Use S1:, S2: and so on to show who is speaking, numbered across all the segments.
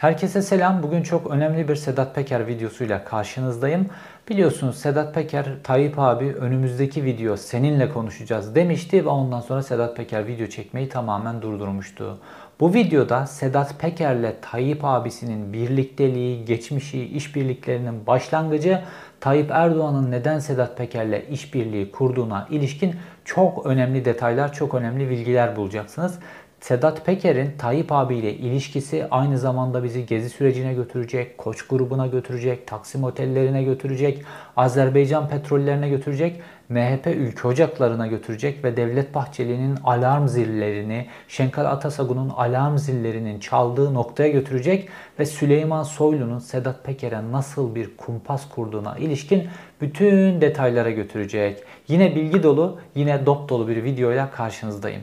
S1: Herkese selam. Bugün çok önemli bir Sedat Peker videosuyla karşınızdayım. Biliyorsunuz Sedat Peker, Tayyip abi önümüzdeki video seninle konuşacağız demişti ve ondan sonra Sedat Peker video çekmeyi tamamen durdurmuştu. Bu videoda Sedat Peker'le Tayyip abisinin birlikteliği, geçmişi, işbirliklerinin başlangıcı, Tayyip Erdoğan'ın neden Sedat Peker'le işbirliği kurduğuna ilişkin çok önemli detaylar, çok önemli bilgiler bulacaksınız. Sedat Peker'in Tayyip abiyle ilişkisi aynı zamanda bizi gezi sürecine götürecek, Koç grubuna götürecek, Taksim otellerine götürecek, Azerbaycan petrollerine götürecek, MHP ülke ocaklarına götürecek ve Devlet Bahçeli'nin alarm zillerini, Şenkal Atasagun'un alarm zillerinin çaldığı noktaya götürecek ve Süleyman Soylu'nun Sedat Peker'e nasıl bir kumpas kurduğuna ilişkin bütün detaylara götürecek. Yine bilgi dolu, yine dop dolu bir videoyla karşınızdayım.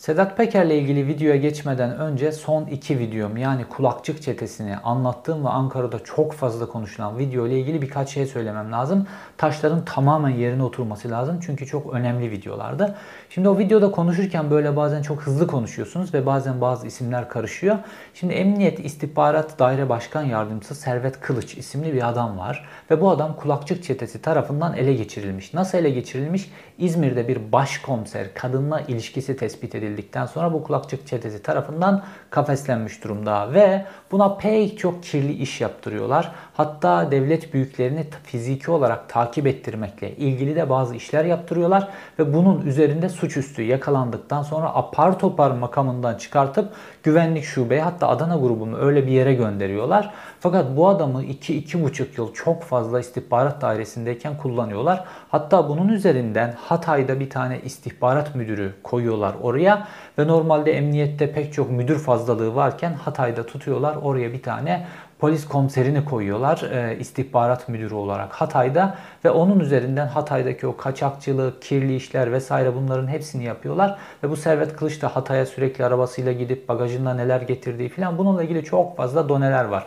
S1: Sedat Peker'le ilgili videoya geçmeden önce son iki videom yani kulakçık çetesini anlattığım ve Ankara'da çok fazla konuşulan video ile ilgili birkaç şey söylemem lazım. Taşların tamamen yerine oturması lazım çünkü çok önemli videolardı. Şimdi o videoda konuşurken böyle bazen çok hızlı konuşuyorsunuz ve bazen bazı isimler karışıyor. Şimdi Emniyet İstihbarat Daire Başkan Yardımcısı Servet Kılıç isimli bir adam var ve bu adam kulakçık çetesi tarafından ele geçirilmiş. Nasıl ele geçirilmiş? İzmir'de bir başkomiser kadınla ilişkisi tespit edildi edildikten sonra bu kulakçık çetesi tarafından kafeslenmiş durumda ve buna pek çok kirli iş yaptırıyorlar. Hatta devlet büyüklerini fiziki olarak takip ettirmekle ilgili de bazı işler yaptırıyorlar ve bunun üzerinde suçüstü yakalandıktan sonra apar topar makamından çıkartıp güvenlik şubeye hatta Adana grubunu öyle bir yere gönderiyorlar. Fakat bu adamı 2-2,5 yıl çok fazla istihbarat dairesindeyken kullanıyorlar. Hatta bunun üzerinden Hatay'da bir tane istihbarat müdürü koyuyorlar oraya ve normalde emniyette pek çok müdür fazlalığı varken Hatay'da tutuyorlar. Oraya bir tane polis komiserini koyuyorlar e, istihbarat müdürü olarak Hatay'da ve onun üzerinden Hatay'daki o kaçakçılık, kirli işler vesaire bunların hepsini yapıyorlar ve bu Servet Kılıç da Hatay'a sürekli arabasıyla gidip bagajında neler getirdiği falan bununla ilgili çok fazla doneler var.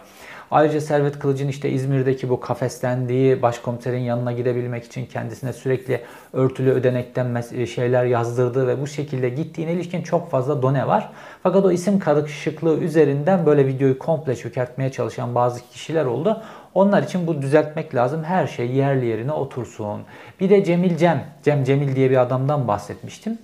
S1: Ayrıca Servet Kılıç'ın işte İzmir'deki bu kafeslendiği başkomiserin yanına gidebilmek için kendisine sürekli örtülü ödenekten şeyler yazdırdığı ve bu şekilde gittiğine ilişkin çok fazla done var. Fakat o isim karışıklığı üzerinden böyle videoyu komple çökertmeye çalışan bazı kişiler oldu. Onlar için bu düzeltmek lazım. Her şey yerli yerine otursun. Bir de Cemil Cem, Cem Cemil diye bir adamdan bahsetmiştim.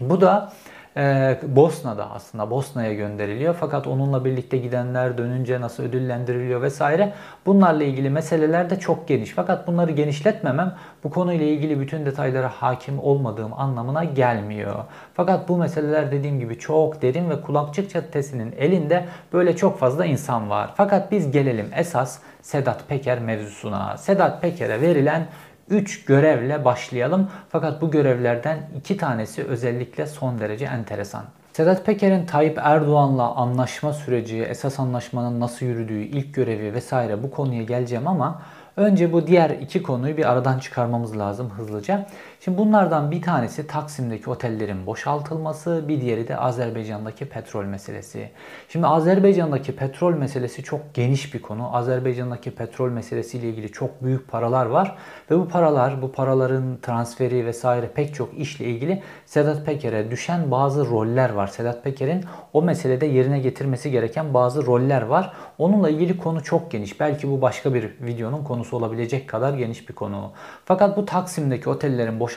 S1: Bu da e, Bosna'da aslında Bosna'ya gönderiliyor. Fakat onunla birlikte gidenler dönünce nasıl ödüllendiriliyor vesaire bunlarla ilgili meseleler de çok geniş. Fakat bunları genişletmemem bu konuyla ilgili bütün detaylara hakim olmadığım anlamına gelmiyor. Fakat bu meseleler dediğim gibi çok derin ve kulakçık çatesinin elinde böyle çok fazla insan var. Fakat biz gelelim esas Sedat Peker mevzusuna. Sedat Peker'e verilen 3 görevle başlayalım. Fakat bu görevlerden 2 tanesi özellikle son derece enteresan. Sedat Peker'in Tayyip Erdoğan'la anlaşma süreci, esas anlaşmanın nasıl yürüdüğü, ilk görevi vesaire bu konuya geleceğim ama Önce bu diğer iki konuyu bir aradan çıkarmamız lazım hızlıca. Şimdi bunlardan bir tanesi Taksim'deki otellerin boşaltılması, bir diğeri de Azerbaycan'daki petrol meselesi. Şimdi Azerbaycan'daki petrol meselesi çok geniş bir konu. Azerbaycan'daki petrol meselesiyle ilgili çok büyük paralar var ve bu paralar, bu paraların transferi vesaire pek çok işle ilgili Sedat Peker'e düşen bazı roller var. Sedat Peker'in o meselede yerine getirmesi gereken bazı roller var. Onunla ilgili konu çok geniş. Belki bu başka bir videonun konusu olabilecek kadar geniş bir konu. Fakat bu Taksim'deki otellerin boşaltılması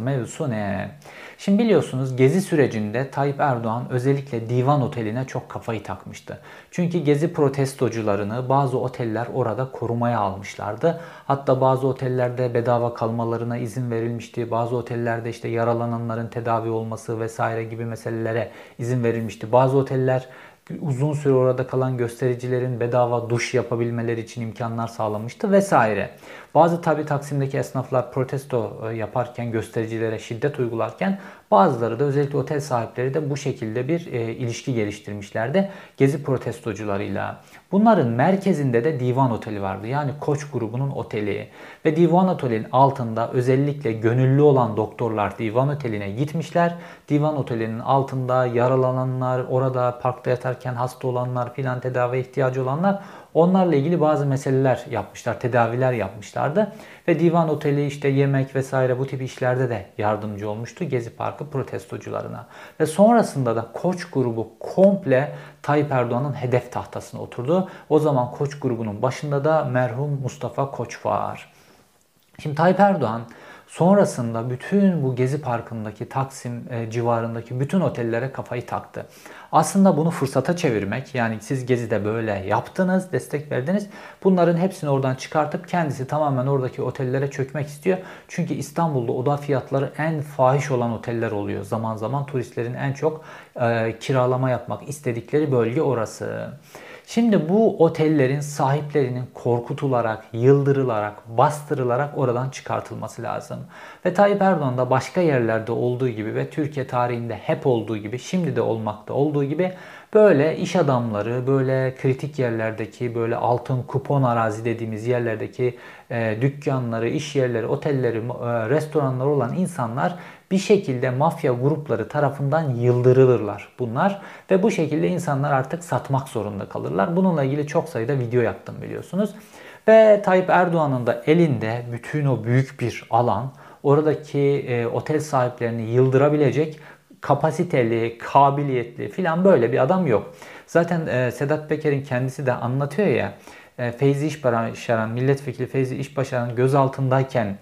S1: mevzusu ne? Şimdi biliyorsunuz gezi sürecinde Tayyip Erdoğan özellikle divan oteline çok kafayı takmıştı. Çünkü gezi protestocularını bazı oteller orada korumaya almışlardı. Hatta bazı otellerde bedava kalmalarına izin verilmişti. Bazı otellerde işte yaralananların tedavi olması vesaire gibi meselelere izin verilmişti. Bazı oteller uzun süre orada kalan göstericilerin bedava duş yapabilmeleri için imkanlar sağlamıştı vesaire. Bazı tabi Taksim'deki esnaflar protesto e, yaparken göstericilere şiddet uygularken bazıları da özellikle otel sahipleri de bu şekilde bir e, ilişki geliştirmişlerdi gezi protestocularıyla. Bunların merkezinde de Divan Oteli vardı. Yani Koç grubunun oteli. Ve Divan Oteli'nin altında özellikle gönüllü olan doktorlar Divan Oteli'ne gitmişler. Divan Oteli'nin altında yaralananlar, orada parkta yatarken hasta olanlar filan tedavi ihtiyacı olanlar Onlarla ilgili bazı meseleler yapmışlar, tedaviler yapmışlardı. Ve divan oteli işte yemek vesaire bu tip işlerde de yardımcı olmuştu Gezi Parkı protestocularına. Ve sonrasında da Koç grubu komple Tayyip Erdoğan'ın hedef tahtasına oturdu. O zaman Koç grubunun başında da merhum Mustafa Koç var. Şimdi Tayyip Erdoğan Sonrasında bütün bu Gezi Parkı'ndaki Taksim e, civarındaki bütün otellere kafayı taktı. Aslında bunu fırsata çevirmek yani siz Gezi'de böyle yaptınız, destek verdiniz. Bunların hepsini oradan çıkartıp kendisi tamamen oradaki otellere çökmek istiyor. Çünkü İstanbul'da oda fiyatları en fahiş olan oteller oluyor. Zaman zaman turistlerin en çok e, kiralama yapmak istedikleri bölge orası. Şimdi bu otellerin sahiplerinin korkutularak, yıldırılarak, bastırılarak oradan çıkartılması lazım. Ve Tayyip Erdoğan da başka yerlerde olduğu gibi ve Türkiye tarihinde hep olduğu gibi, şimdi de olmakta olduğu gibi böyle iş adamları, böyle kritik yerlerdeki, böyle altın kupon arazi dediğimiz yerlerdeki e, dükkanları, iş yerleri, otelleri, e, restoranları olan insanlar bir şekilde mafya grupları tarafından yıldırılırlar bunlar ve bu şekilde insanlar artık satmak zorunda kalırlar. Bununla ilgili çok sayıda video yaptım biliyorsunuz. Ve Tayyip Erdoğan'ın da elinde bütün o büyük bir alan oradaki e, otel sahiplerini yıldırabilecek kapasiteli, kabiliyetli filan böyle bir adam yok. Zaten e, Sedat Peker'in kendisi de anlatıyor ya e, Feyzi İşbaşaran, milletvekili Feyzi İşbaşaran gözaltındayken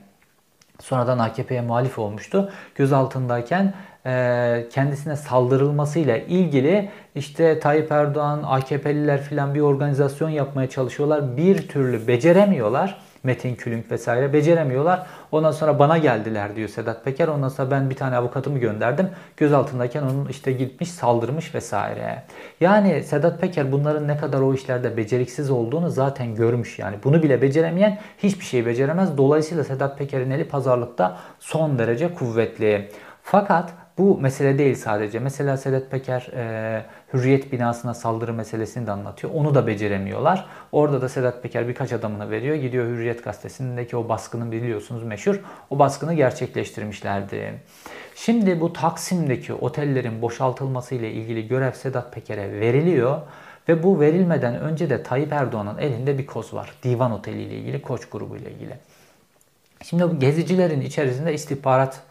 S1: sonradan AKP'ye muhalif olmuştu. Gözaltındayken e, kendisine saldırılmasıyla ilgili işte Tayyip Erdoğan, AKP'liler filan bir organizasyon yapmaya çalışıyorlar. Bir türlü beceremiyorlar. Metin Külünk vesaire beceremiyorlar. Ondan sonra bana geldiler diyor Sedat Peker. Ondan sonra ben bir tane avukatımı gönderdim. Gözaltındayken onun işte gitmiş saldırmış vesaire. Yani Sedat Peker bunların ne kadar o işlerde beceriksiz olduğunu zaten görmüş. Yani bunu bile beceremeyen hiçbir şey beceremez. Dolayısıyla Sedat Peker'in eli pazarlıkta son derece kuvvetli. Fakat bu mesele değil sadece. Mesela Sedat Peker e, Hürriyet binasına saldırı meselesini de anlatıyor. Onu da beceremiyorlar. Orada da Sedat Peker birkaç adamını veriyor. Gidiyor Hürriyet gazetesindeki o baskının biliyorsunuz meşhur. O baskını gerçekleştirmişlerdi. Şimdi bu Taksim'deki otellerin boşaltılması ile ilgili görev Sedat Peker'e veriliyor. Ve bu verilmeden önce de Tayyip Erdoğan'ın elinde bir koz var. Divan Oteli ile ilgili, Koç grubu ile ilgili. Şimdi bu gezicilerin içerisinde istihbarat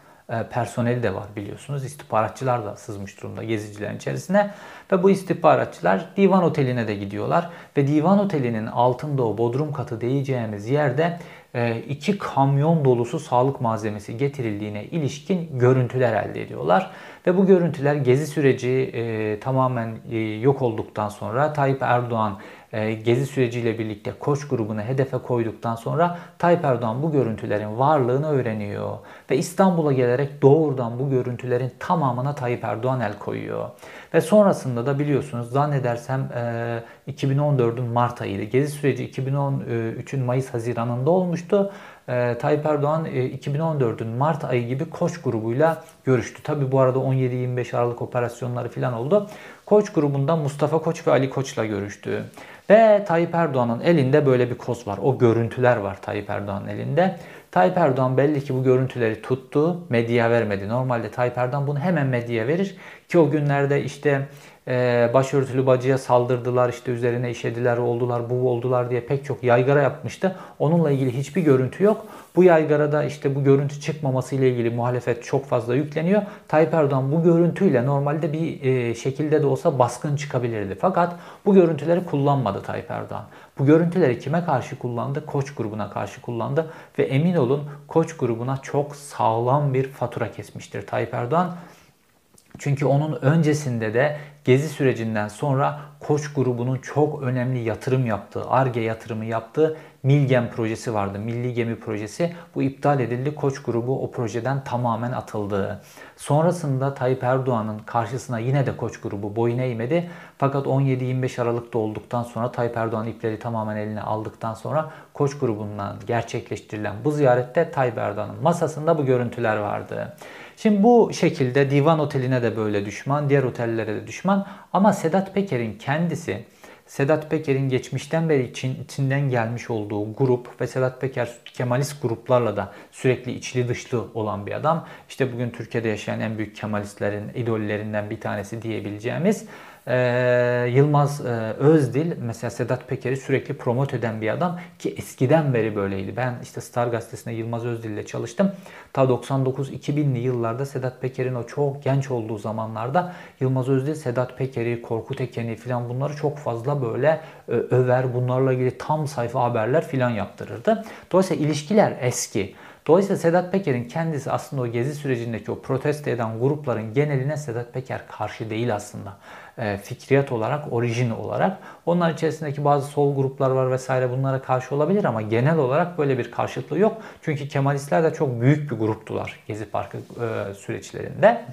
S1: personeli de var biliyorsunuz. İstihbaratçılar da sızmış durumda gezicilerin içerisine. Ve bu istihbaratçılar divan oteline de gidiyorlar. Ve divan otelinin altında o bodrum katı diyeceğimiz yerde e, iki kamyon dolusu sağlık malzemesi getirildiğine ilişkin görüntüler elde ediyorlar. Ve bu görüntüler gezi süreci e, tamamen e, yok olduktan sonra Tayyip Erdoğan e, gezi süreciyle birlikte Koç grubunu hedefe koyduktan sonra Tayyip Erdoğan bu görüntülerin varlığını öğreniyor. Ve İstanbul'a gelerek doğrudan bu görüntülerin tamamına Tayyip Erdoğan el koyuyor. Ve sonrasında da biliyorsunuz zannedersem 2014'ün Mart ayıydı. Gezi süreci 2013'ün Mayıs-Haziran'ında olmuştu. E, Tayyip Erdoğan 2014'ün Mart ayı gibi Koç grubuyla görüştü. Tabi bu arada 17-25 Aralık operasyonları falan oldu. Koç grubundan Mustafa Koç ve Ali Koç'la görüştü. Ve Tayyip Erdoğan'ın elinde böyle bir koz var. O görüntüler var Tayyip Erdoğan'ın elinde. Tayyip Erdoğan belli ki bu görüntüleri tuttu, medyaya vermedi. Normalde Tayyip Erdoğan bunu hemen medyaya verir ki o günlerde işte e, başörtülü bacıya saldırdılar, işte üzerine işediler, oldular, bu oldular diye pek çok yaygara yapmıştı. Onunla ilgili hiçbir görüntü yok. Bu yaygarada işte bu görüntü çıkmaması ile ilgili muhalefet çok fazla yükleniyor. Tayyip Erdoğan bu görüntüyle normalde bir e, şekilde de olsa baskın çıkabilirdi. Fakat bu görüntüleri kullanmadı Tayyip Erdoğan. Bu görüntüleri kime karşı kullandı? Koç grubuna karşı kullandı ve emin olun Koç grubuna çok sağlam bir fatura kesmiştir Tayyip Erdoğan. Çünkü onun öncesinde de Gezi sürecinden sonra Koç grubunun çok önemli yatırım yaptığı, ARGE yatırımı yaptığı Milgem projesi vardı. Milli Gemi projesi. Bu iptal edildi. Koç grubu o projeden tamamen atıldı. Sonrasında Tayyip Erdoğan'ın karşısına yine de Koç grubu boyun eğmedi. Fakat 17-25 Aralık'ta olduktan sonra Tayyip Erdoğan ipleri tamamen eline aldıktan sonra Koç grubundan gerçekleştirilen bu ziyarette Tayyip Erdoğan'ın masasında bu görüntüler vardı. Şimdi bu şekilde Divan Oteli'ne de böyle düşman, diğer otellere de düşman. Ama Sedat Peker'in kendisi Sedat Peker'in geçmişten beri için, içinden gelmiş olduğu grup ve Sedat Peker Kemalist gruplarla da sürekli içli dışlı olan bir adam. İşte bugün Türkiye'de yaşayan en büyük Kemalistlerin idollerinden bir tanesi diyebileceğimiz Ee, Yılmaz e, Özdil mesela Sedat Peker'i sürekli promote eden bir adam ki eskiden beri böyleydi. Ben işte Star Gazetesi'nde Yılmaz Özdil ile çalıştım. Ta 99-2000'li yıllarda Sedat Peker'in o çok genç olduğu zamanlarda Yılmaz Özdil Sedat Peker'i, Korkut Eken'i falan bunları çok fazla böyle e, över. Bunlarla ilgili tam sayfa haberler falan yaptırırdı. Dolayısıyla ilişkiler eski. Dolayısıyla Sedat Peker'in kendisi aslında o gezi sürecindeki o protesto eden grupların geneline Sedat Peker karşı değil aslında. E, fikriyat olarak, orijin olarak. Onlar içerisindeki bazı sol gruplar var vesaire bunlara karşı olabilir ama genel olarak böyle bir karşıtlığı yok. Çünkü Kemalistler de çok büyük bir gruptular Gezi Parkı e, süreçlerinde.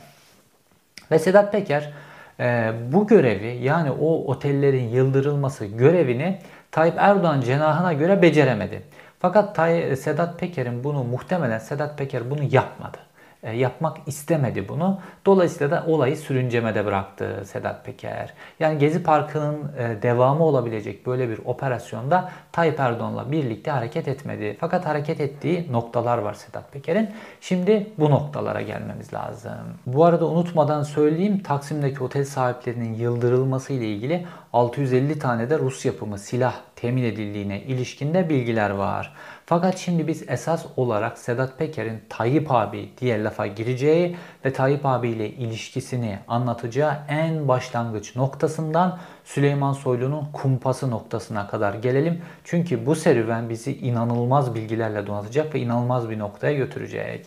S1: Ve Sedat Peker e, bu görevi yani o otellerin yıldırılması görevini Tayyip Erdoğan cenahına göre beceremedi. Fakat Sedat Peker'in bunu muhtemelen Sedat Peker bunu yapmadı. E, yapmak istemedi bunu. Dolayısıyla da olayı sürüncemede bıraktı Sedat Peker. Yani Gezi Parkı'nın e, devamı olabilecek böyle bir operasyonda Tayyip Erdoğan'la birlikte hareket etmedi. Fakat hareket ettiği noktalar var Sedat Peker'in. Şimdi bu noktalara gelmemiz lazım. Bu arada unutmadan söyleyeyim Taksim'deki otel sahiplerinin yıldırılması ile ilgili 650 tane de Rus yapımı silah temin edildiğine ilişkinde bilgiler var. Fakat şimdi biz esas olarak Sedat Peker'in Tayyip abi diye lafa gireceği ve Tayyip abi ile ilişkisini anlatacağı en başlangıç noktasından Süleyman Soylu'nun kumpası noktasına kadar gelelim. Çünkü bu serüven bizi inanılmaz bilgilerle donatacak ve inanılmaz bir noktaya götürecek.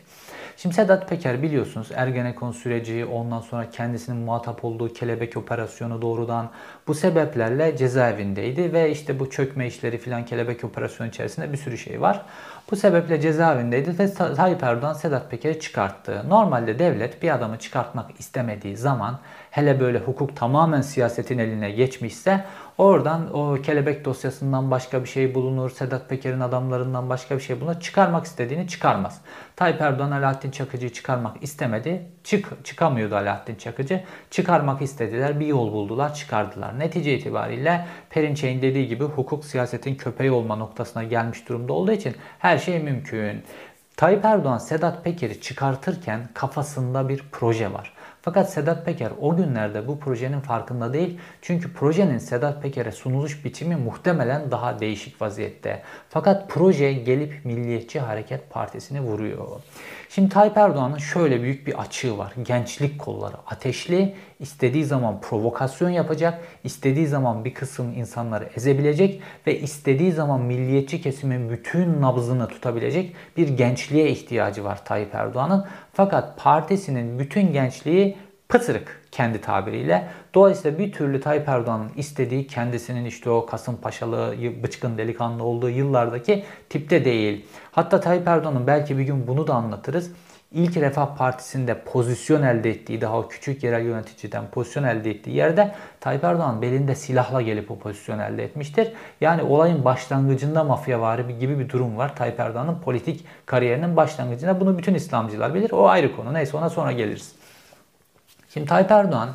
S1: Şimdi Sedat Peker biliyorsunuz Ergenekon süreci ondan sonra kendisinin muhatap olduğu kelebek operasyonu doğrudan bu sebeplerle cezaevindeydi ve işte bu çökme işleri filan kelebek operasyonu içerisinde bir sürü şey var. Bu sebeple cezaevindeydi ve Tayyip Erdoğan Sedat Peker'i çıkarttı. Normalde devlet bir adamı çıkartmak istemediği zaman hele böyle hukuk tamamen siyasetin eline geçmişse oradan o kelebek dosyasından başka bir şey bulunur. Sedat Peker'in adamlarından başka bir şey bulunur. Çıkarmak istediğini çıkarmaz. Tayyip Erdoğan Alaaddin Çakıcı'yı çıkarmak istemedi. Çık, çıkamıyordu Alaaddin Çakıcı. Çıkarmak istediler. Bir yol buldular. Çıkardılar. Netice itibariyle Perinçey'in dediği gibi hukuk siyasetin köpeği olma noktasına gelmiş durumda olduğu için her şey mümkün. Tayyip Erdoğan Sedat Peker'i çıkartırken kafasında bir proje var. Fakat Sedat Peker o günlerde bu projenin farkında değil. Çünkü projenin Sedat Peker'e sunuluş biçimi muhtemelen daha değişik vaziyette. Fakat proje gelip Milliyetçi Hareket Partisi'ni vuruyor. Şimdi Tayyip Erdoğan'ın şöyle büyük bir açığı var. Gençlik kolları ateşli, istediği zaman provokasyon yapacak, istediği zaman bir kısım insanları ezebilecek ve istediği zaman milliyetçi kesimin bütün nabzını tutabilecek bir gençliğe ihtiyacı var Tayyip Erdoğan'ın. Fakat partisinin bütün gençliği pıtırık kendi tabiriyle. Dolayısıyla bir türlü Tayyip Erdoğan'ın istediği kendisinin işte o Kasımpaşalı, bıçkın delikanlı olduğu yıllardaki tipte değil. Hatta Tayyip Erdoğan'ın belki bir gün bunu da anlatırız. İlk Refah Partisi'nde pozisyon elde ettiği, daha küçük yerel yöneticiden pozisyon elde ettiği yerde Tayyip Erdoğan belinde silahla gelip o pozisyon elde etmiştir. Yani olayın başlangıcında mafyavari gibi bir durum var. Tayyip Erdoğan'ın politik kariyerinin başlangıcında bunu bütün İslamcılar bilir. O ayrı konu. Neyse ona sonra geliriz. Şimdi Tayyip Erdoğan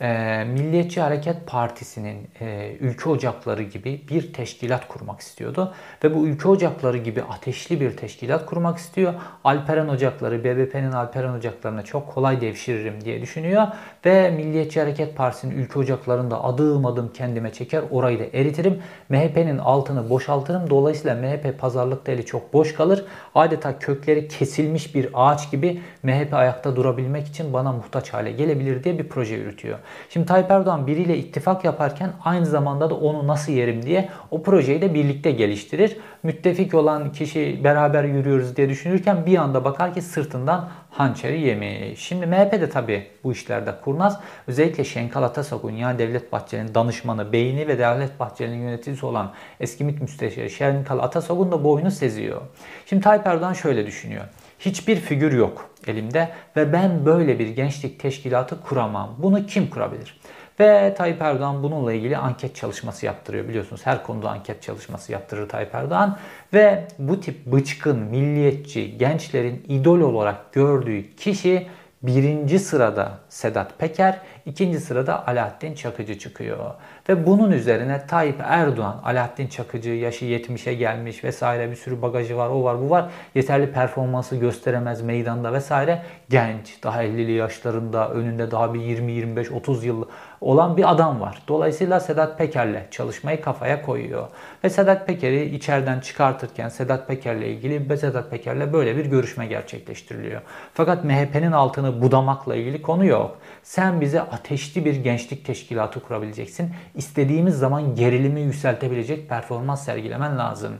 S1: e, Milliyetçi Hareket Partisi'nin e, ülke ocakları gibi bir teşkilat kurmak istiyordu. Ve bu ülke ocakları gibi ateşli bir teşkilat kurmak istiyor. Alperen Ocakları, BBP'nin Alperen Ocaklarına çok kolay devşiririm diye düşünüyor. Ve Milliyetçi Hareket Partisi'nin ülke ocaklarında adım adım kendime çeker, orayı da eritirim. MHP'nin altını boşaltırım. Dolayısıyla MHP pazarlıkta eli çok boş kalır. Adeta kökleri kesilmiş bir ağaç gibi MHP ayakta durabilmek için bana muhtaç hale gelebilir diye bir proje yürütüyor. Şimdi Tayyip Erdoğan biriyle ittifak yaparken aynı zamanda da onu nasıl yerim diye o projeyi de birlikte geliştirir. Müttefik olan kişi beraber yürüyoruz diye düşünürken bir anda bakar ki sırtından hançeri yemiş. Şimdi MHP de tabi bu işlerde kurnaz. Özellikle Şenkal Atasagun yani Devlet Bahçeli'nin danışmanı, beyni ve Devlet Bahçeli'nin yöneticisi olan eski MİT müsteşarı Şenkal Atasagun da bu oyunu seziyor. Şimdi Tayyip Erdoğan şöyle düşünüyor. Hiçbir figür yok elimde ve ben böyle bir gençlik teşkilatı kuramam. Bunu kim kurabilir? Ve Tayyip Erdoğan bununla ilgili anket çalışması yaptırıyor. Biliyorsunuz her konuda anket çalışması yaptırır Tayyip Erdoğan. Ve bu tip bıçkın, milliyetçi, gençlerin idol olarak gördüğü kişi birinci sırada Sedat Peker, ikinci sırada Alaaddin Çakıcı çıkıyor. Ve bunun üzerine Tayyip Erdoğan, Alaaddin Çakıcı yaşı 70'e gelmiş vesaire bir sürü bagajı var, o var, bu var. Yeterli performansı gösteremez meydanda vesaire. Genç, daha 50'li yaşlarında, önünde daha bir 20-25-30 yıl olan bir adam var. Dolayısıyla Sedat Peker'le çalışmayı kafaya koyuyor. Ve Sedat Peker'i içeriden çıkartırken Sedat Peker'le ilgili ve Sedat Peker'le böyle bir görüşme gerçekleştiriliyor. Fakat MHP'nin altını budamakla ilgili konu yok. Sen bize ateşli bir gençlik teşkilatı kurabileceksin. İstediğimiz zaman gerilimi yükseltebilecek performans sergilemen lazım.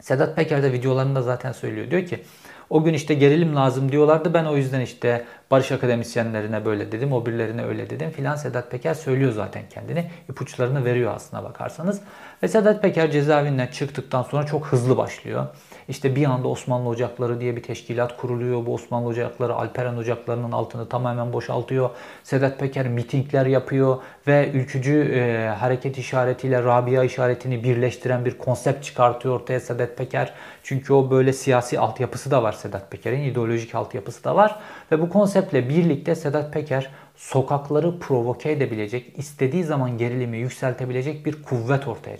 S1: Sedat Peker de videolarında zaten söylüyor. Diyor ki o gün işte gerilim lazım diyorlardı. Ben o yüzden işte barış akademisyenlerine böyle dedim, o birilerine öyle dedim filan. Sedat Peker söylüyor zaten kendini. İpuçlarını veriyor aslına bakarsanız. Ve Sedat Peker cezaevinden çıktıktan sonra çok hızlı başlıyor. İşte bir anda Osmanlı Ocakları diye bir teşkilat kuruluyor. Bu Osmanlı Ocakları Alperen Ocakları'nın altını tamamen boşaltıyor. Sedat Peker mitingler yapıyor ve ülkücü e, hareket işaretiyle Rabia işaretini birleştiren bir konsept çıkartıyor ortaya Sedat Peker. Çünkü o böyle siyasi altyapısı da var Sedat Peker'in, ideolojik altyapısı da var. Ve bu konseptle birlikte Sedat Peker sokakları provoke edebilecek, istediği zaman gerilimi yükseltebilecek bir kuvvet ortaya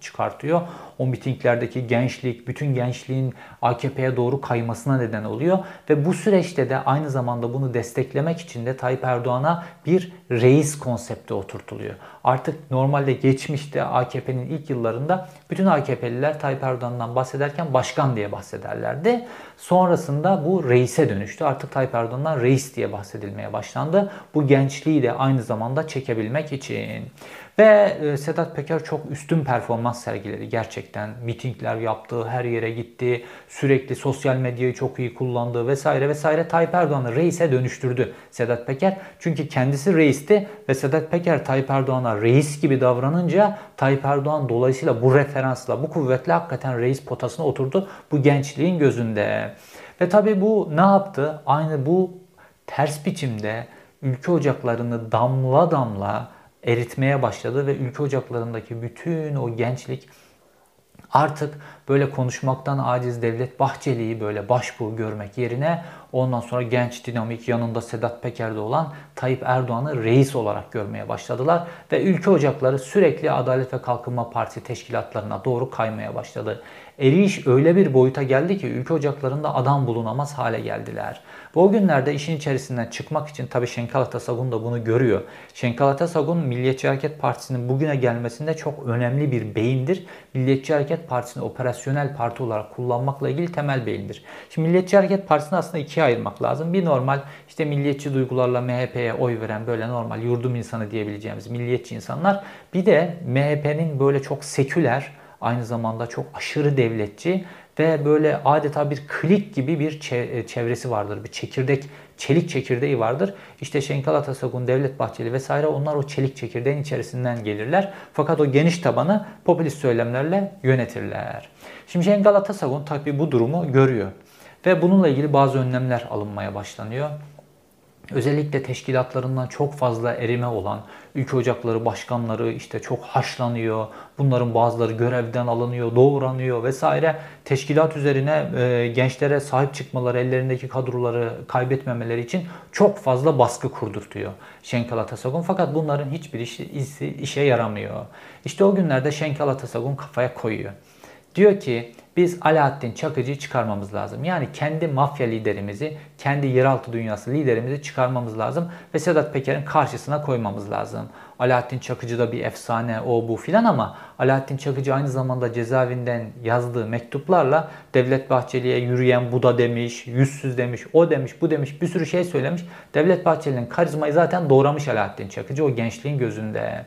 S1: çıkartıyor. O mitinglerdeki gençlik, bütün gençliğin AKP'ye doğru kaymasına neden oluyor. Ve bu süreçte de aynı zamanda bunu desteklemek için de Tayyip Erdoğan'a bir reis konsepti oturtuluyor. Artık normalde geçmişte AKP'nin ilk yıllarında bütün AKP'liler Tayyip Erdoğan'dan bahsederken başkan diye bahsederlerdi. Sonrasında bu reise dönüştü. Artık Tayyip Erdoğan'dan reis diye bahsedilmeye başlandı. Bu gençliği de aynı zamanda çekebilmek için. Ve e, Sedat Peker çok üstün performans sergiledi gerçekten. Mitingler yaptı, her yere gitti, sürekli sosyal medyayı çok iyi kullandı vesaire vesaire. Tayyip Erdoğan'ı reise dönüştürdü Sedat Peker. Çünkü kendisi reisti ve Sedat Peker Tayyip Erdoğan'a reis gibi davranınca Tayyip Erdoğan dolayısıyla bu referansla, bu kuvvetle hakikaten reis potasına oturdu bu gençliğin gözünde. Ve tabii bu ne yaptı? Aynı bu ters biçimde ülke ocaklarını damla damla eritmeye başladı ve ülke ocaklarındaki bütün o gençlik artık böyle konuşmaktan aciz Devlet Bahçeli'yi böyle başbuğ görmek yerine ondan sonra genç dinamik yanında Sedat Peker'de olan Tayyip Erdoğan'ı reis olarak görmeye başladılar ve ülke ocakları sürekli Adalet ve Kalkınma Partisi teşkilatlarına doğru kaymaya başladı. Eriş öyle bir boyuta geldi ki ülke ocaklarında adam bulunamaz hale geldiler. Bu günlerde işin içerisinden çıkmak için tabii Şenkal Atasagun da bunu görüyor. Şenkal Atasagun Milliyetçi Hareket Partisi'nin bugüne gelmesinde çok önemli bir beyindir. Milliyetçi Hareket Partisi'ni operasyonel parti olarak kullanmakla ilgili temel beyindir. Şimdi Milliyetçi Hareket Partisi'ni aslında ikiye ayırmak lazım. Bir normal işte milliyetçi duygularla MHP'ye oy veren böyle normal yurdum insanı diyebileceğimiz milliyetçi insanlar. Bir de MHP'nin böyle çok seküler, aynı zamanda çok aşırı devletçi ve böyle adeta bir klik gibi bir e, çevresi vardır. Bir çekirdek, çelik çekirdeği vardır. İşte Şenkal Atasagun, Devlet Bahçeli vesaire onlar o çelik çekirdeğin içerisinden gelirler. Fakat o geniş tabanı popülist söylemlerle yönetirler. Şimdi Şenkal Atasagun tabii bu durumu görüyor. Ve bununla ilgili bazı önlemler alınmaya başlanıyor özellikle teşkilatlarından çok fazla erime olan ülke ocakları başkanları işte çok haşlanıyor. Bunların bazıları görevden alınıyor, doğuranıyor vesaire. Teşkilat üzerine e, gençlere sahip çıkmaları, ellerindeki kadroları kaybetmemeleri için çok fazla baskı kurdurtuyor Şenkal Atasagun. Fakat bunların hiçbir işi, işe yaramıyor. İşte o günlerde Şenkal Atasagun kafaya koyuyor. Diyor ki biz Alaaddin Çakıcı'yı çıkarmamız lazım. Yani kendi mafya liderimizi, kendi yeraltı dünyası liderimizi çıkarmamız lazım ve Sedat Peker'in karşısına koymamız lazım. Alaaddin Çakıcı da bir efsane o bu filan ama Alaaddin Çakıcı aynı zamanda cezaevinden yazdığı mektuplarla Devlet Bahçeli'ye yürüyen Buda demiş, yüzsüz demiş, o demiş, bu demiş bir sürü şey söylemiş. Devlet Bahçeli'nin karizmayı zaten doğramış Alaaddin Çakıcı o gençliğin gözünde.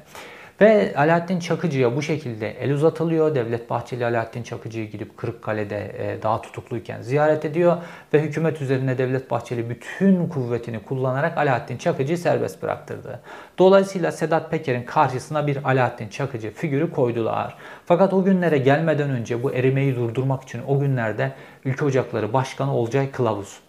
S1: Ve Alaaddin Çakıcı'ya bu şekilde el uzatılıyor. Devlet Bahçeli Alaaddin Çakıcı'yı gidip Kırıkkale'de e, daha tutukluyken ziyaret ediyor. Ve hükümet üzerine Devlet Bahçeli bütün kuvvetini kullanarak Alaaddin Çakıcı'yı serbest bıraktırdı. Dolayısıyla Sedat Peker'in karşısına bir Alaaddin Çakıcı figürü koydular. Fakat o günlere gelmeden önce bu erimeyi durdurmak için o günlerde Ülke Ocakları Başkanı Olcay Kılavuz.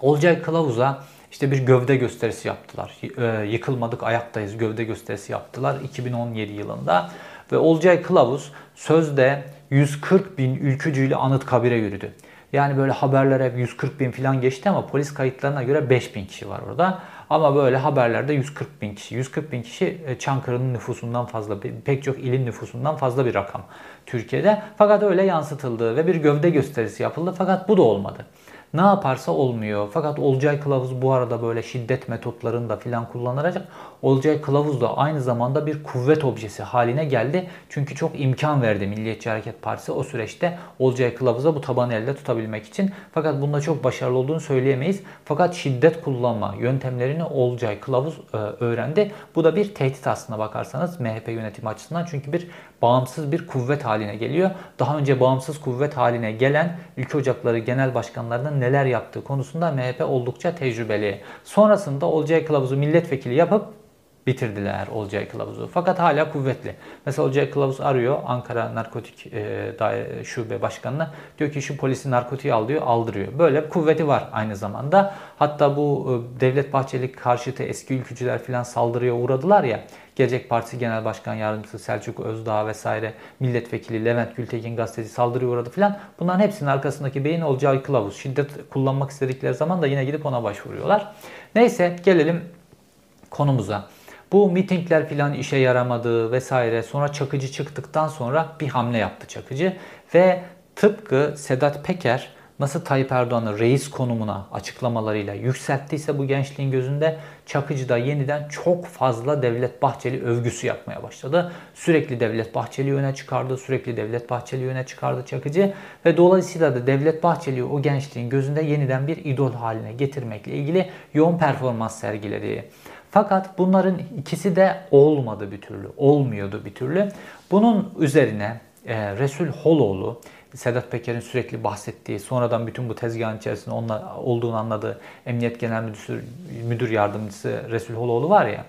S1: Olcay Kılavuz'a işte bir gövde gösterisi yaptılar. E, yıkılmadık ayaktayız gövde gösterisi yaptılar 2017 yılında. Ve Olcay Kılavuz sözde 140 bin ülkücüyle anıt kabire yürüdü. Yani böyle haberler hep 140 bin falan geçti ama polis kayıtlarına göre 5 bin kişi var orada. Ama böyle haberlerde 140 bin kişi. 140 bin kişi e, Çankırı'nın nüfusundan fazla, pek çok ilin nüfusundan fazla bir rakam Türkiye'de. Fakat öyle yansıtıldı ve bir gövde gösterisi yapıldı. Fakat bu da olmadı. Ne yaparsa olmuyor. Fakat Olcay Kılavuz bu arada böyle şiddet metotlarını da filan kullanarak Olcay Kılavuz da aynı zamanda bir kuvvet objesi haline geldi. Çünkü çok imkan verdi Milliyetçi Hareket Partisi o süreçte Olcay Kılavuz'a bu tabanı elde tutabilmek için. Fakat bunda çok başarılı olduğunu söyleyemeyiz. Fakat şiddet kullanma yöntemlerini Olcay Kılavuz e, öğrendi. Bu da bir tehdit aslına bakarsanız MHP yönetimi açısından. Çünkü bir bağımsız bir kuvvet haline geliyor. Daha önce bağımsız kuvvet haline gelen ülke ocakları genel başkanlarının neler yaptığı konusunda MHP oldukça tecrübeli. Sonrasında Olcay Kılavuz'u milletvekili yapıp bitirdiler Olcay Kılavuz'u. Fakat hala kuvvetli. Mesela Olcay Kılavuz arıyor Ankara Narkotik e, Daire Şube Başkanı'na. Diyor ki şu polisi narkotiği al diyor, aldırıyor. Böyle kuvveti var aynı zamanda. Hatta bu e, Devlet Bahçeli karşıtı eski ülkücüler falan saldırıya uğradılar ya. Gelecek Partisi Genel Başkan Yardımcısı Selçuk Özdağ vesaire milletvekili Levent Gültekin gazeteci saldırıya uğradı filan. Bunların hepsinin arkasındaki beyin Olcay Kılavuz. Şiddet kullanmak istedikleri zaman da yine gidip ona başvuruyorlar. Neyse gelelim konumuza. Bu mitingler filan işe yaramadı vesaire. Sonra Çakıcı çıktıktan sonra bir hamle yaptı Çakıcı. Ve tıpkı Sedat Peker nasıl Tayyip Erdoğan'ı reis konumuna açıklamalarıyla yükselttiyse bu gençliğin gözünde Çakıcı da yeniden çok fazla Devlet Bahçeli övgüsü yapmaya başladı. Sürekli Devlet Bahçeli öne çıkardı, sürekli Devlet Bahçeli öne çıkardı Çakıcı ve dolayısıyla da Devlet Bahçeli o gençliğin gözünde yeniden bir idol haline getirmekle ilgili yoğun performans sergiledi. Fakat bunların ikisi de olmadı bir türlü, olmuyordu bir türlü. Bunun üzerine e, Resul Holoğlu, Sedat Peker'in sürekli bahsettiği, sonradan bütün bu tezgahın içerisinde onunla olduğunu anladığı Emniyet Genel Müdür, Müdür Yardımcısı Resul Holoğlu var ya.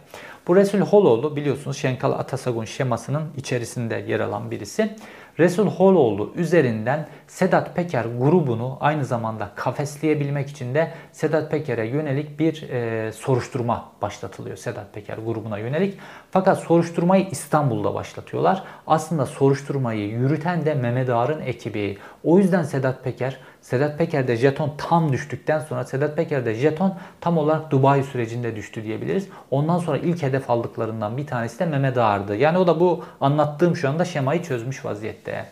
S1: Bu Resul Holoğlu biliyorsunuz Şenkal Atasagun şemasının içerisinde yer alan birisi. Resul Holoğlu üzerinden Sedat Peker grubunu aynı zamanda kafesleyebilmek için de Sedat Peker'e yönelik bir e, soruşturma başlatılıyor. Sedat Peker grubuna yönelik. Fakat soruşturmayı İstanbul'da başlatıyorlar. Aslında soruşturmayı yürüten de Mehmet Ağar'ın ekibi. O yüzden Sedat Peker Sedat Peker'de jeton tam düştükten sonra Sedat Peker'de jeton tam olarak Dubai sürecinde düştü diyebiliriz. Ondan sonra ilk hedef aldıklarından bir tanesi de Mehmet Ağar'dı. Yani o da bu anlattığım şu anda şemayı çözmüş vaziyette.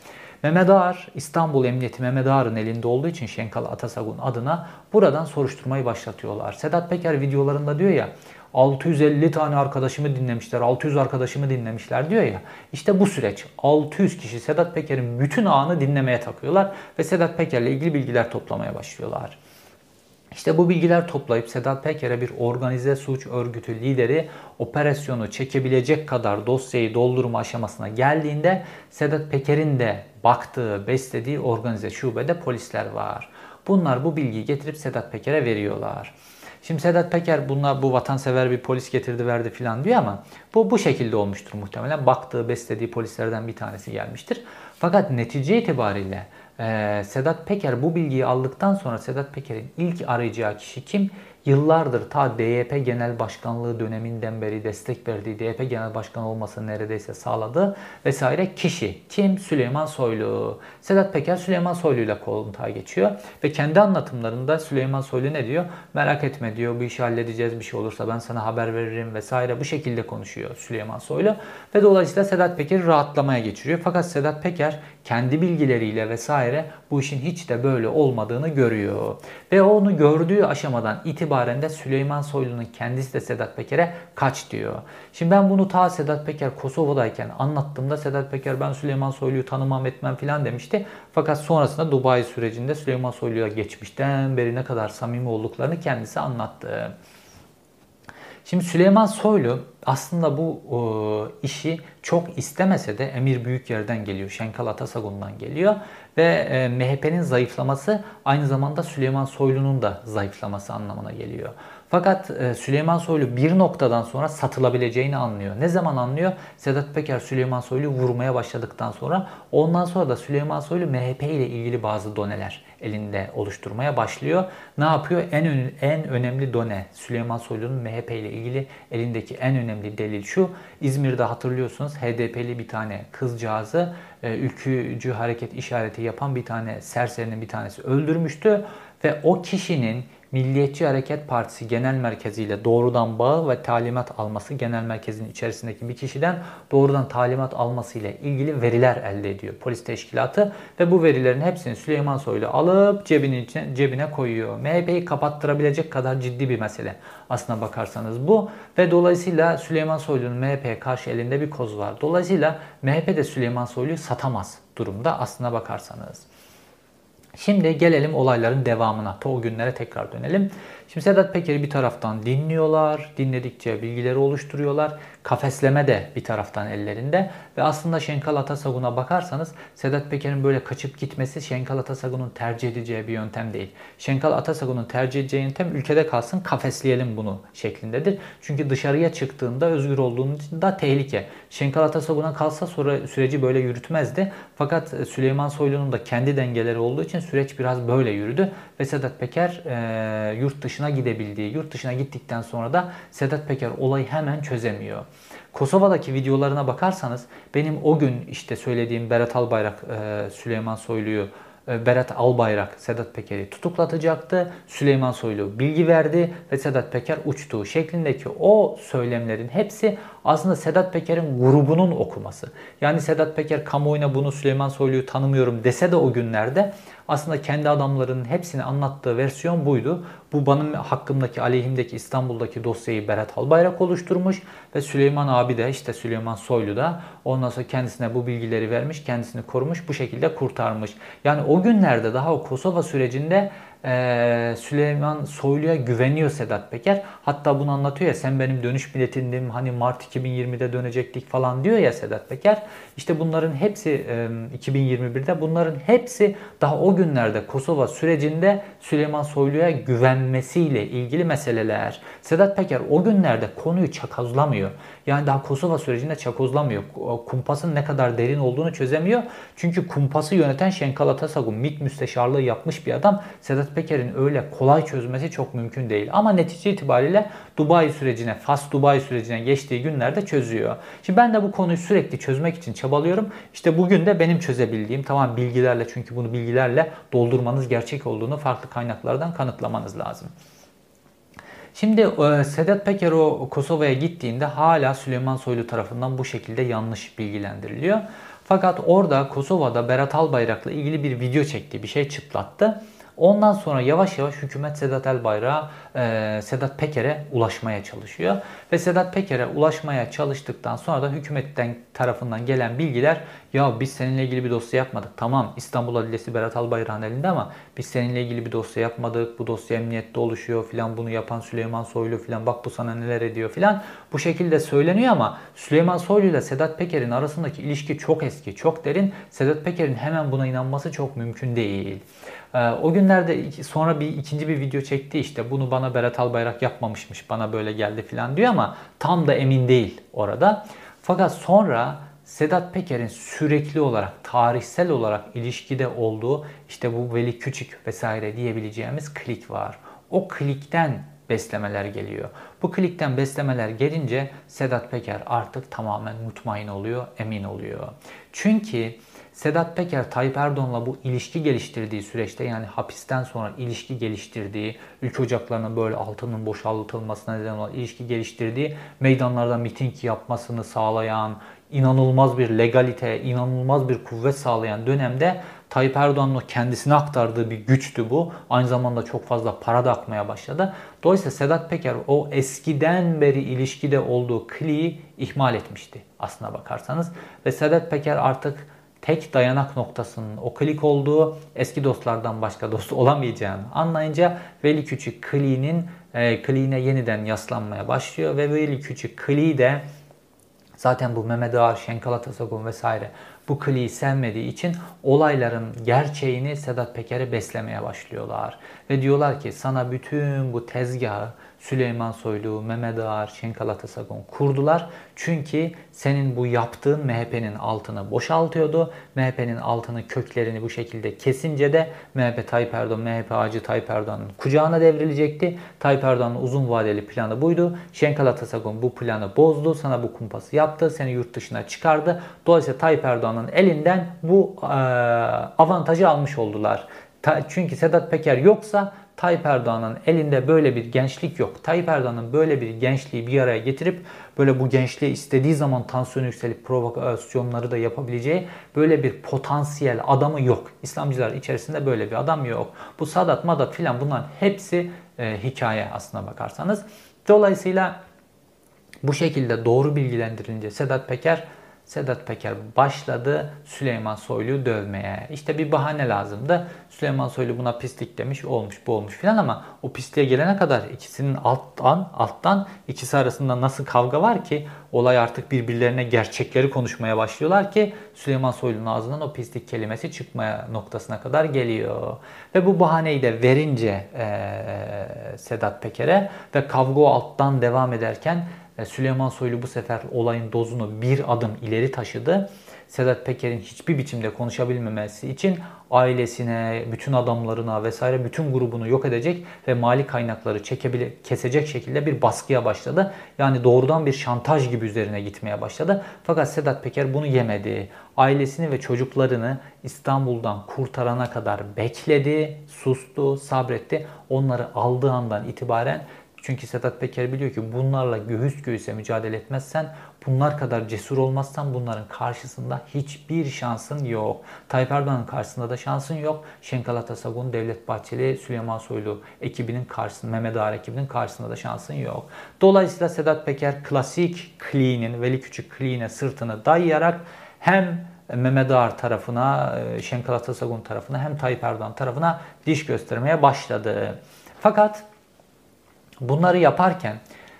S1: Mehmet Ağar, İstanbul Emniyeti Mehmet Ağar'ın elinde olduğu için Şenkal Atasagun adına buradan soruşturmayı başlatıyorlar. Sedat Peker videolarında diyor ya 650 tane arkadaşımı dinlemişler, 600 arkadaşımı dinlemişler diyor ya. İşte bu süreç 600 kişi Sedat Peker'in bütün ağını dinlemeye takıyorlar ve Sedat Peker'le ilgili bilgiler toplamaya başlıyorlar. İşte bu bilgiler toplayıp Sedat Peker'e bir organize suç örgütü lideri operasyonu çekebilecek kadar dosyayı doldurma aşamasına geldiğinde Sedat Peker'in de baktığı, beslediği organize şubede polisler var. Bunlar bu bilgiyi getirip Sedat Peker'e veriyorlar. Şimdi Sedat Peker bunlar bu vatansever bir polis getirdi verdi filan diyor ama bu bu şekilde olmuştur muhtemelen. Baktığı, beslediği polislerden bir tanesi gelmiştir. Fakat netice itibariyle e, Sedat Peker bu bilgiyi aldıktan sonra Sedat Peker'in ilk arayacağı kişi kim? Yıllardır ta DYP Genel Başkanlığı döneminden beri destek verdiği DYP Genel Başkanı olmasını neredeyse sağladı vesaire kişi. Kim? Süleyman Soylu. Sedat Peker Süleyman Soylu ile kontağa geçiyor ve kendi anlatımlarında Süleyman Soylu ne diyor? Merak etme diyor bu işi halledeceğiz bir şey olursa ben sana haber veririm vesaire bu şekilde konuşuyor Süleyman Soylu ve dolayısıyla Sedat Peker rahatlamaya geçiriyor. Fakat Sedat Peker kendi bilgileriyle vesaire bu işin hiç de böyle olmadığını görüyor. Ve onu gördüğü aşamadan itibaren de Süleyman Soylu'nun kendisi de Sedat Peker'e kaç diyor. Şimdi ben bunu ta Sedat Peker Kosova'dayken anlattığımda Sedat Peker ben Süleyman Soylu'yu tanımam etmem filan demişti. Fakat sonrasında Dubai sürecinde Süleyman Soylu'ya geçmişten beri ne kadar samimi olduklarını kendisi anlattı. Şimdi Süleyman Soylu aslında bu e, işi çok istemese de Emir Büyükyer'den geliyor, Şenkal Atasagun'dan geliyor ve e, MHP'nin zayıflaması aynı zamanda Süleyman Soylu'nun da zayıflaması anlamına geliyor. Fakat e, Süleyman Soylu bir noktadan sonra satılabileceğini anlıyor. Ne zaman anlıyor? Sedat Peker Süleyman Soylu'yu vurmaya başladıktan sonra ondan sonra da Süleyman Soylu MHP ile ilgili bazı doneler elinde oluşturmaya başlıyor. Ne yapıyor? En en önemli done Süleyman Soylu'nun MHP ile ilgili elindeki en önemli delil şu. İzmir'de hatırlıyorsunuz HDP'li bir tane kızcağızı e, ülkücü hareket işareti yapan bir tane serserinin bir tanesi öldürmüştü ve o kişinin Milliyetçi Hareket Partisi Genel Merkezi ile doğrudan bağı ve talimat alması genel merkezin içerisindeki bir kişiden doğrudan talimat alması ile ilgili veriler elde ediyor polis teşkilatı ve bu verilerin hepsini Süleyman Soylu alıp cebinin içine, cebine koyuyor. MHP'yi kapattırabilecek kadar ciddi bir mesele aslına bakarsanız bu ve dolayısıyla Süleyman Soylu'nun MHP'ye karşı elinde bir koz var. Dolayısıyla MHP de Süleyman Soylu'yu satamaz durumda aslına bakarsanız. Şimdi gelelim olayların devamına. O günlere tekrar dönelim. Şimdi Sedat Peker'i bir taraftan dinliyorlar. Dinledikçe bilgileri oluşturuyorlar. Kafesleme de bir taraftan ellerinde. Ve aslında Şenkal Atasagun'a bakarsanız Sedat Peker'in böyle kaçıp gitmesi Şenkal Atasagun'un tercih edeceği bir yöntem değil. Şenkal Atasagun'un tercih edeceği yöntem ülkede kalsın kafesleyelim bunu şeklindedir. Çünkü dışarıya çıktığında özgür olduğunda tehlike. Şenkal Atasagun'a kalsa sonra süreci böyle yürütmezdi. Fakat Süleyman Soylu'nun da kendi dengeleri olduğu için süreç biraz böyle yürüdü. Ve Sedat Peker e, yurt dışına gidebildiği, yurt dışına gittikten sonra da Sedat Peker olayı hemen çözemiyor. Kosova'daki videolarına bakarsanız benim o gün işte söylediğim Berat Albayrak e, Süleyman Soylu'yu e, Berat Albayrak Sedat Peker'i tutuklatacaktı. Süleyman Soylu bilgi verdi ve Sedat Peker uçtu şeklindeki o söylemlerin hepsi aslında Sedat Peker'in grubunun okuması. Yani Sedat Peker kamuoyuna bunu Süleyman Soylu'yu tanımıyorum dese de o günlerde aslında kendi adamlarının hepsini anlattığı versiyon buydu. Bu benim hakkımdaki aleyhimdeki İstanbul'daki dosyayı Berat Albayrak oluşturmuş ve Süleyman abi de işte Süleyman Soylu da ondan sonra kendisine bu bilgileri vermiş, kendisini korumuş, bu şekilde kurtarmış. Yani o günlerde daha o Kosova sürecinde ee, Süleyman Soylu'ya güveniyor Sedat Peker. Hatta bunu anlatıyor ya sen benim dönüş biletindim hani Mart 2020'de dönecektik falan diyor ya Sedat Peker. İşte bunların hepsi 2021'de bunların hepsi daha o günlerde Kosova sürecinde Süleyman Soylu'ya güvenmesiyle ilgili meseleler. Sedat Peker o günlerde konuyu çakazlamıyor. Yani daha Kosova sürecinde çakozlamıyor. Kumpasın ne kadar derin olduğunu çözemiyor. Çünkü kumpası yöneten Şenkal Atasagun MİT müsteşarlığı yapmış bir adam. Sedat Peker'in öyle kolay çözmesi çok mümkün değil. Ama netice itibariyle Dubai sürecine, Fas Dubai sürecine geçtiği günlerde çözüyor. Şimdi ben de bu konuyu sürekli çözmek için çabalıyorum. İşte bugün de benim çözebildiğim tamam bilgilerle çünkü bunu bilgilerle doldurmanız gerçek olduğunu farklı kaynaklardan kanıtlamanız lazım. Şimdi e, Sedat Peker o Kosova'ya gittiğinde hala Süleyman Soylu tarafından bu şekilde yanlış bilgilendiriliyor. Fakat orada Kosova'da Berat Albayrak'la ilgili bir video çekti, bir şey çıtlattı. Ondan sonra yavaş yavaş hükümet Sedat Elbayrak'a, e, Sedat Peker'e ulaşmaya çalışıyor. Ve Sedat Peker'e ulaşmaya çalıştıktan sonra da hükümetten tarafından gelen bilgiler ya biz seninle ilgili bir dosya yapmadık. Tamam İstanbul Adliyesi Berat Albayrak'ın elinde ama biz seninle ilgili bir dosya yapmadık. Bu dosya emniyette oluşuyor filan bunu yapan Süleyman Soylu filan bak bu sana neler ediyor filan. Bu şekilde söyleniyor ama Süleyman Soylu ile Sedat Peker'in arasındaki ilişki çok eski, çok derin. Sedat Peker'in hemen buna inanması çok mümkün değil. Ee, o günlerde sonra bir ikinci bir video çekti işte bunu bana Berat Albayrak yapmamışmış bana böyle geldi filan diyor ama tam da emin değil orada. Fakat sonra Sedat Peker'in sürekli olarak, tarihsel olarak ilişkide olduğu işte bu Veli Küçük vesaire diyebileceğimiz klik var. O klikten beslemeler geliyor. Bu klikten beslemeler gelince Sedat Peker artık tamamen mutmain oluyor, emin oluyor. Çünkü Sedat Peker Tayyip Erdoğan'la bu ilişki geliştirdiği süreçte yani hapisten sonra ilişki geliştirdiği, ülke ocaklarının böyle altının boşaltılmasına neden olan ilişki geliştirdiği, meydanlarda miting yapmasını sağlayan, inanılmaz bir legalite, inanılmaz bir kuvvet sağlayan dönemde Tayyip Erdoğan'ın kendisine aktardığı bir güçtü bu. Aynı zamanda çok fazla para da akmaya başladı. Dolayısıyla Sedat Peker o eskiden beri ilişkide olduğu kliği ihmal etmişti aslına bakarsanız. Ve Sedat Peker artık tek dayanak noktasının o klik olduğu eski dostlardan başka dost olamayacağını anlayınca Veli Küçük kliğinin e, kliğine yeniden yaslanmaya başlıyor ve Veli Küçük kliği de zaten bu Mehmet Ağar, Şenkal Atasagun vesaire bu kliği sevmediği için olayların gerçeğini Sedat Peker'e beslemeye başlıyorlar. Ve diyorlar ki sana bütün bu tezgahı Süleyman Soylu, Mehmet Ağar, Şenkal Atasagun kurdular. Çünkü senin bu yaptığın MHP'nin altını boşaltıyordu. MHP'nin altını köklerini bu şekilde kesince de MHP Tayyip Erdoğan, MHP ağacı Tayyip Erdoğan'ın kucağına devrilecekti. Tayyip Erdoğan'ın uzun vadeli planı buydu. Şenkal Atasagun bu planı bozdu. Sana bu kumpası yaptı. Seni yurt dışına çıkardı. Dolayısıyla Tayyip Erdoğan'ın elinden bu e, avantajı almış oldular. çünkü Sedat Peker yoksa Tayyip Erdoğan'ın elinde böyle bir gençlik yok. Tayyip Erdoğan'ın böyle bir gençliği bir araya getirip böyle bu gençliği istediği zaman tansiyon yükselip provokasyonları da yapabileceği böyle bir potansiyel adamı yok. İslamcılar içerisinde böyle bir adam yok. Bu Sadat, Madat filan bunların hepsi e, hikaye aslına bakarsanız. Dolayısıyla bu şekilde doğru bilgilendirilince Sedat Peker Sedat Peker başladı Süleyman Soylu'yu dövmeye. İşte bir bahane lazımdı. Süleyman Soylu buna pislik demiş, olmuş bu olmuş filan ama o pisliğe gelene kadar ikisinin alttan alttan ikisi arasında nasıl kavga var ki olay artık birbirlerine gerçekleri konuşmaya başlıyorlar ki Süleyman Soylu'nun ağzından o pislik kelimesi çıkmaya noktasına kadar geliyor. Ve bu bahaneyi de verince ee, Sedat Peker'e ve kavga alttan devam ederken Süleyman Soylu bu sefer olayın dozunu bir adım ileri taşıdı. Sedat Peker'in hiçbir biçimde konuşabilmemesi için ailesine, bütün adamlarına vesaire bütün grubunu yok edecek ve mali kaynakları çekebile, kesecek şekilde bir baskıya başladı. Yani doğrudan bir şantaj gibi üzerine gitmeye başladı. Fakat Sedat Peker bunu yemedi. Ailesini ve çocuklarını İstanbul'dan kurtarana kadar bekledi, sustu, sabretti. Onları aldığı andan itibaren çünkü Sedat Peker biliyor ki bunlarla göğüs göğüse mücadele etmezsen, bunlar kadar cesur olmazsan bunların karşısında hiçbir şansın yok. Tayyip Erdoğan'ın karşısında da şansın yok. Şenkal Atasagun, Devlet Bahçeli, Süleyman Soylu ekibinin karşısında, Mehmet Ağar ekibinin karşısında da şansın yok. Dolayısıyla Sedat Peker klasik Kli'nin, Veli Küçük Kli'ne sırtını dayayarak hem Mehmet Ağar tarafına, e, Şenkal Atasagun tarafına hem Tayyip Erdoğan tarafına diş göstermeye başladı. Fakat Bunları yaparken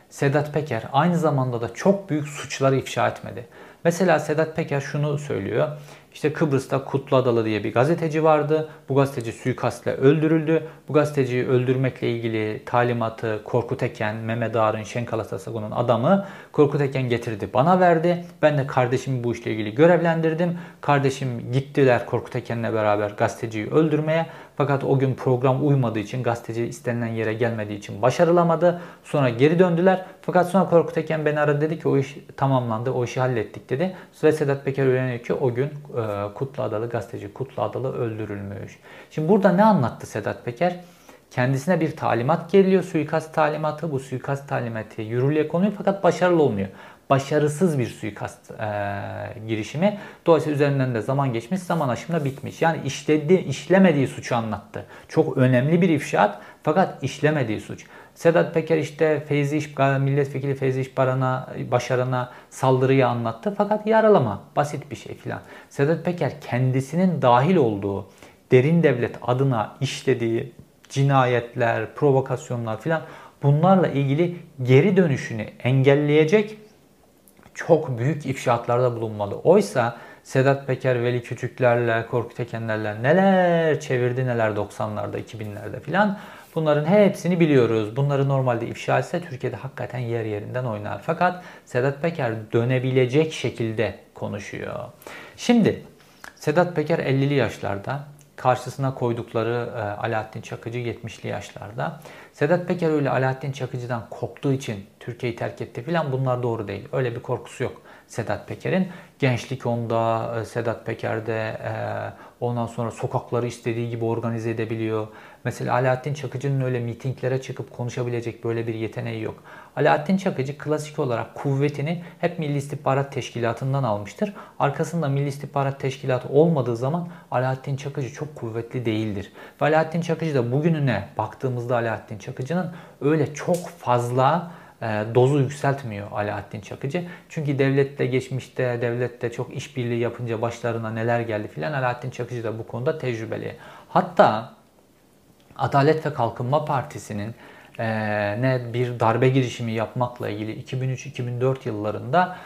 S1: Sedat Peker aynı zamanda da çok büyük suçları ifşa etmedi. Mesela Sedat Peker şunu söylüyor. İşte Kıbrıs'ta Kutlu Adalı diye bir gazeteci vardı. Bu gazeteci suikastle öldürüldü. Bu gazeteciyi öldürmekle ilgili talimatı Korkut Eken, Mehmet Ağar'ın, Şenkal Atasagun'un adamı Korkut Eken getirdi bana verdi. Ben de kardeşimi bu işle ilgili görevlendirdim. Kardeşim gittiler Korkut Eken'le beraber gazeteciyi öldürmeye. Fakat o gün program uymadığı için gazeteci istenilen yere gelmediği için başarılamadı. Sonra geri döndüler. Fakat sonra Korkut Eken beni aradı dedi ki o iş tamamlandı, o işi hallettik dedi. Ve Sedat Peker öğreniyor ki o gün e, Kutlu Adalı gazeteci Kutlu Adalı öldürülmüş. Şimdi burada ne anlattı Sedat Peker? Kendisine bir talimat geliyor, suikast talimatı. Bu suikast talimatı yürürlüğe konuyor fakat başarılı olmuyor başarısız bir suikast e, girişimi. Dolayısıyla üzerinden de zaman geçmiş, zaman aşımına bitmiş. Yani işledi, işlemediği suçu anlattı. Çok önemli bir ifşaat fakat işlemediği suç. Sedat Peker işte Feyzi İş, milletvekili Feyzi İşbaran'a, Başaran'a saldırıyı anlattı fakat yaralama, basit bir şey filan. Sedat Peker kendisinin dahil olduğu derin devlet adına işlediği cinayetler, provokasyonlar filan bunlarla ilgili geri dönüşünü engelleyecek çok büyük ifşaatlarda bulunmalı. Oysa Sedat Peker, Veli Küçüklerle, Korkut Ekenlerle neler çevirdi neler 90'larda, 2000'lerde filan. Bunların hepsini biliyoruz. Bunları normalde ifşa etse Türkiye'de hakikaten yer yerinden oynar. Fakat Sedat Peker dönebilecek şekilde konuşuyor. Şimdi Sedat Peker 50'li yaşlarda karşısına koydukları e, Alaaddin Çakıcı 70'li yaşlarda. Sedat Peker öyle Alaaddin Çakıcı'dan korktuğu için Türkiye'yi terk etti filan bunlar doğru değil. Öyle bir korkusu yok Sedat Peker'in. Gençlik onda, e, Sedat Peker'de e, ondan sonra sokakları istediği gibi organize edebiliyor. Mesela Alaaddin Çakıcı'nın öyle mitinglere çıkıp konuşabilecek böyle bir yeteneği yok. Alaaddin Çakıcı klasik olarak kuvvetini hep Milli İstihbarat Teşkilatı'ndan almıştır. Arkasında Milli İstihbarat Teşkilatı olmadığı zaman Alaaddin Çakıcı çok kuvvetli değildir. Ve Alaaddin Çakıcı da bugününe baktığımızda Alaaddin Çakıcı'nın öyle çok fazla e, dozu yükseltmiyor Alaaddin Çakıcı. Çünkü devlette geçmişte devlette çok işbirliği yapınca başlarına neler geldi filan Alaaddin Çakıcı da bu konuda tecrübeli. Hatta Adalet ve Kalkınma Partisi'nin ne bir darbe girişimi yapmakla ilgili 2003-2004 yıllarında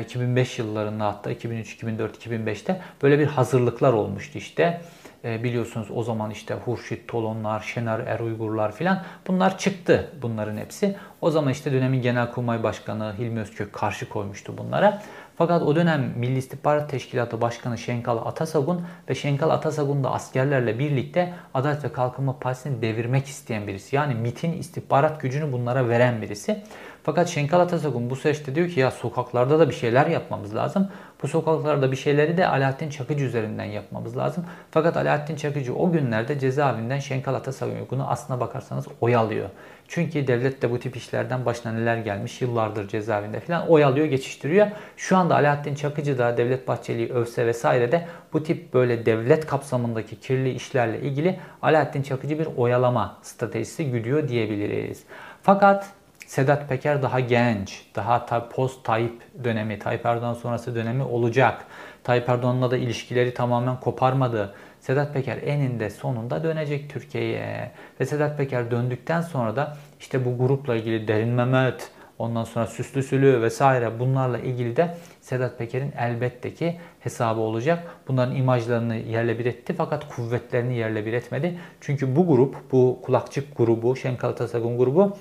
S1: 2005 yıllarında hatta 2003, 2004, 2005'te böyle bir hazırlıklar olmuştu işte. E, biliyorsunuz o zaman işte Hurşit Tolonlar, Şener Er Uygurlar filan bunlar çıktı bunların hepsi. O zaman işte dönemin Genelkurmay Başkanı Hilmi Özkök karşı koymuştu bunlara. Fakat o dönem Milli İstihbarat Teşkilatı Başkanı Şenkal Atasagun ve Şenkal Atasagun da askerlerle birlikte Adalet ve Kalkınma Partisi'ni devirmek isteyen birisi. Yani MIT'in istihbarat gücünü bunlara veren birisi. Fakat Şenkal Atasagun bu süreçte diyor ki ya sokaklarda da bir şeyler yapmamız lazım. Bu sokaklarda bir şeyleri de Alaaddin Çakıcı üzerinden yapmamız lazım. Fakat Alaaddin Çakıcı o günlerde cezaevinden Şenkal Atasagun'u aslına bakarsanız oyalıyor. Çünkü devlet de bu tip işlerden başına neler gelmiş yıllardır cezaevinde falan oyalıyor, geçiştiriyor. Şu anda Alaaddin Çakıcı da Devlet Bahçeli'yi övse vesaire de bu tip böyle devlet kapsamındaki kirli işlerle ilgili Alaaddin Çakıcı bir oyalama stratejisi güdüyor diyebiliriz. Fakat Sedat Peker daha genç, daha post Tayyip dönemi, Tayyip Erdoğan sonrası dönemi olacak. Tayyip Erdoğan'la da ilişkileri tamamen koparmadı. Sedat Peker eninde sonunda dönecek Türkiye'ye. Ve Sedat Peker döndükten sonra da işte bu grupla ilgili Derin Mehmet, ondan sonra Süslü Sülü vesaire bunlarla ilgili de Sedat Peker'in elbette ki hesabı olacak. Bunların imajlarını yerle bir etti fakat kuvvetlerini yerle bir etmedi. Çünkü bu grup, bu kulakçık grubu, Şenkal Atasagun grubu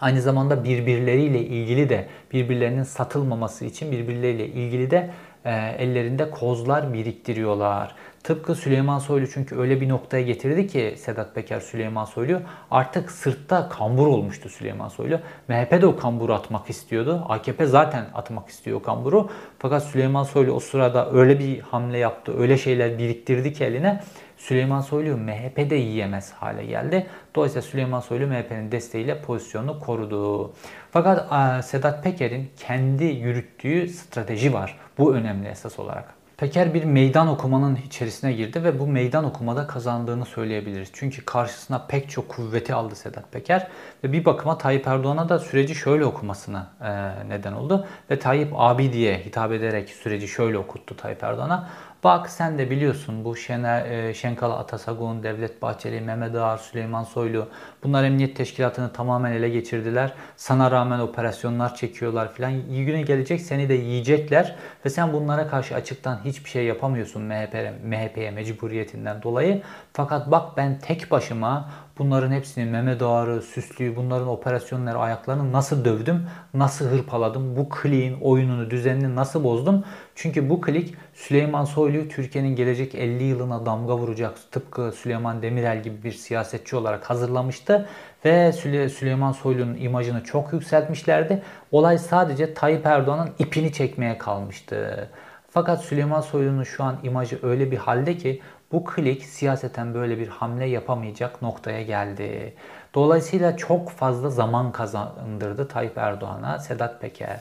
S1: Aynı zamanda birbirleriyle ilgili de birbirlerinin satılmaması için birbirleriyle ilgili de e, ellerinde kozlar biriktiriyorlar. Tıpkı Süleyman Soylu çünkü öyle bir noktaya getirdi ki Sedat Peker Süleyman Soylu artık sırtta kambur olmuştu Süleyman Soylu. MHP de o kamburu atmak istiyordu. AKP zaten atmak istiyor o kamburu. Fakat Süleyman Soylu o sırada öyle bir hamle yaptı, öyle şeyler biriktirdi ki eline Süleyman Soylu MHP'de yiyemez hale geldi. Dolayısıyla Süleyman Soylu MHP'nin desteğiyle pozisyonunu korudu. Fakat Sedat Peker'in kendi yürüttüğü strateji var. Bu önemli esas olarak. Peker bir meydan okumanın içerisine girdi ve bu meydan okumada kazandığını söyleyebiliriz. Çünkü karşısına pek çok kuvveti aldı Sedat Peker ve bir bakıma Tayyip Erdoğan'a da süreci şöyle okumasına e, neden oldu. Ve Tayyip abi diye hitap ederek süreci şöyle okuttu Tayyip Erdoğan'a. Bak sen de biliyorsun bu Şener, e, Şenkal Atasagun, Devlet Bahçeli, Mehmet Ağar, Süleyman Soylu bunlar emniyet teşkilatını tamamen ele geçirdiler. Sana rağmen operasyonlar çekiyorlar filan. İyi güne gelecek seni de yiyecekler ve sen bunlara karşı açıktan hiçbir şey yapamıyorsun MHP'ye MHP mecburiyetinden dolayı. Fakat bak ben tek başıma Bunların hepsini Mehmet Ağar'ı, Süslü'yü, bunların operasyonları, ayaklarını nasıl dövdüm, nasıl hırpaladım, bu kliğin oyununu, düzenini nasıl bozdum? Çünkü bu klik Süleyman Soylu'yu Türkiye'nin gelecek 50 yılına damga vuracak tıpkı Süleyman Demirel gibi bir siyasetçi olarak hazırlamıştı. Ve Süleyman Soylu'nun imajını çok yükseltmişlerdi. Olay sadece Tayyip Erdoğan'ın ipini çekmeye kalmıştı. Fakat Süleyman Soylu'nun şu an imajı öyle bir halde ki bu klik siyaseten böyle bir hamle yapamayacak noktaya geldi. Dolayısıyla çok fazla zaman kazandırdı Tayyip Erdoğan'a Sedat Peker.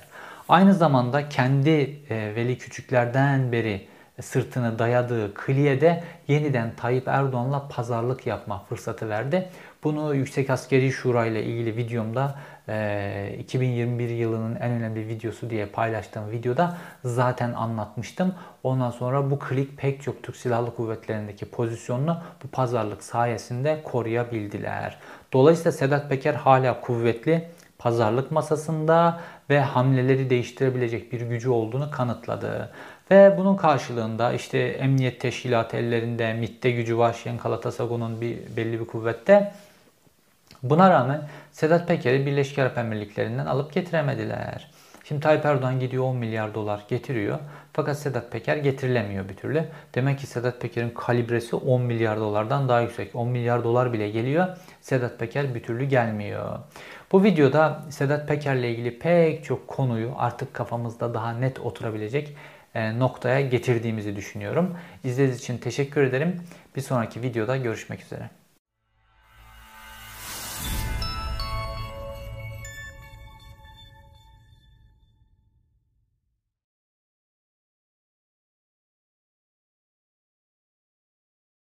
S1: Aynı zamanda kendi e, Veli Küçüklerden beri sırtını dayadığı kliye de yeniden Tayyip Erdoğan'la pazarlık yapma fırsatı verdi. Bunu Yüksek Askeri Şura ile ilgili videomda 2021 yılının en önemli videosu diye paylaştığım videoda zaten anlatmıştım. Ondan sonra bu klik pek çok Türk Silahlı Kuvvetleri'ndeki pozisyonunu bu pazarlık sayesinde koruyabildiler. Dolayısıyla Sedat Peker hala kuvvetli pazarlık masasında ve hamleleri değiştirebilecek bir gücü olduğunu kanıtladı. Ve bunun karşılığında işte emniyet teşkilatı ellerinde, MİT'te gücü var Şenkal Atasagun'un bir belli bir kuvvette. Buna rağmen Sedat Peker'i Birleşik Arap Emirlikleri'nden alıp getiremediler. Şimdi Tayyip Erdoğan gidiyor 10 milyar dolar getiriyor. Fakat Sedat Peker getirilemiyor bir türlü. Demek ki Sedat Peker'in kalibresi 10 milyar dolardan daha yüksek. 10 milyar dolar bile geliyor. Sedat Peker bir türlü gelmiyor. Bu videoda Sedat Peker'le ilgili pek çok konuyu artık kafamızda daha net oturabilecek e, noktaya getirdiğimizi düşünüyorum. İzlediğiniz için teşekkür ederim. Bir sonraki videoda görüşmek üzere.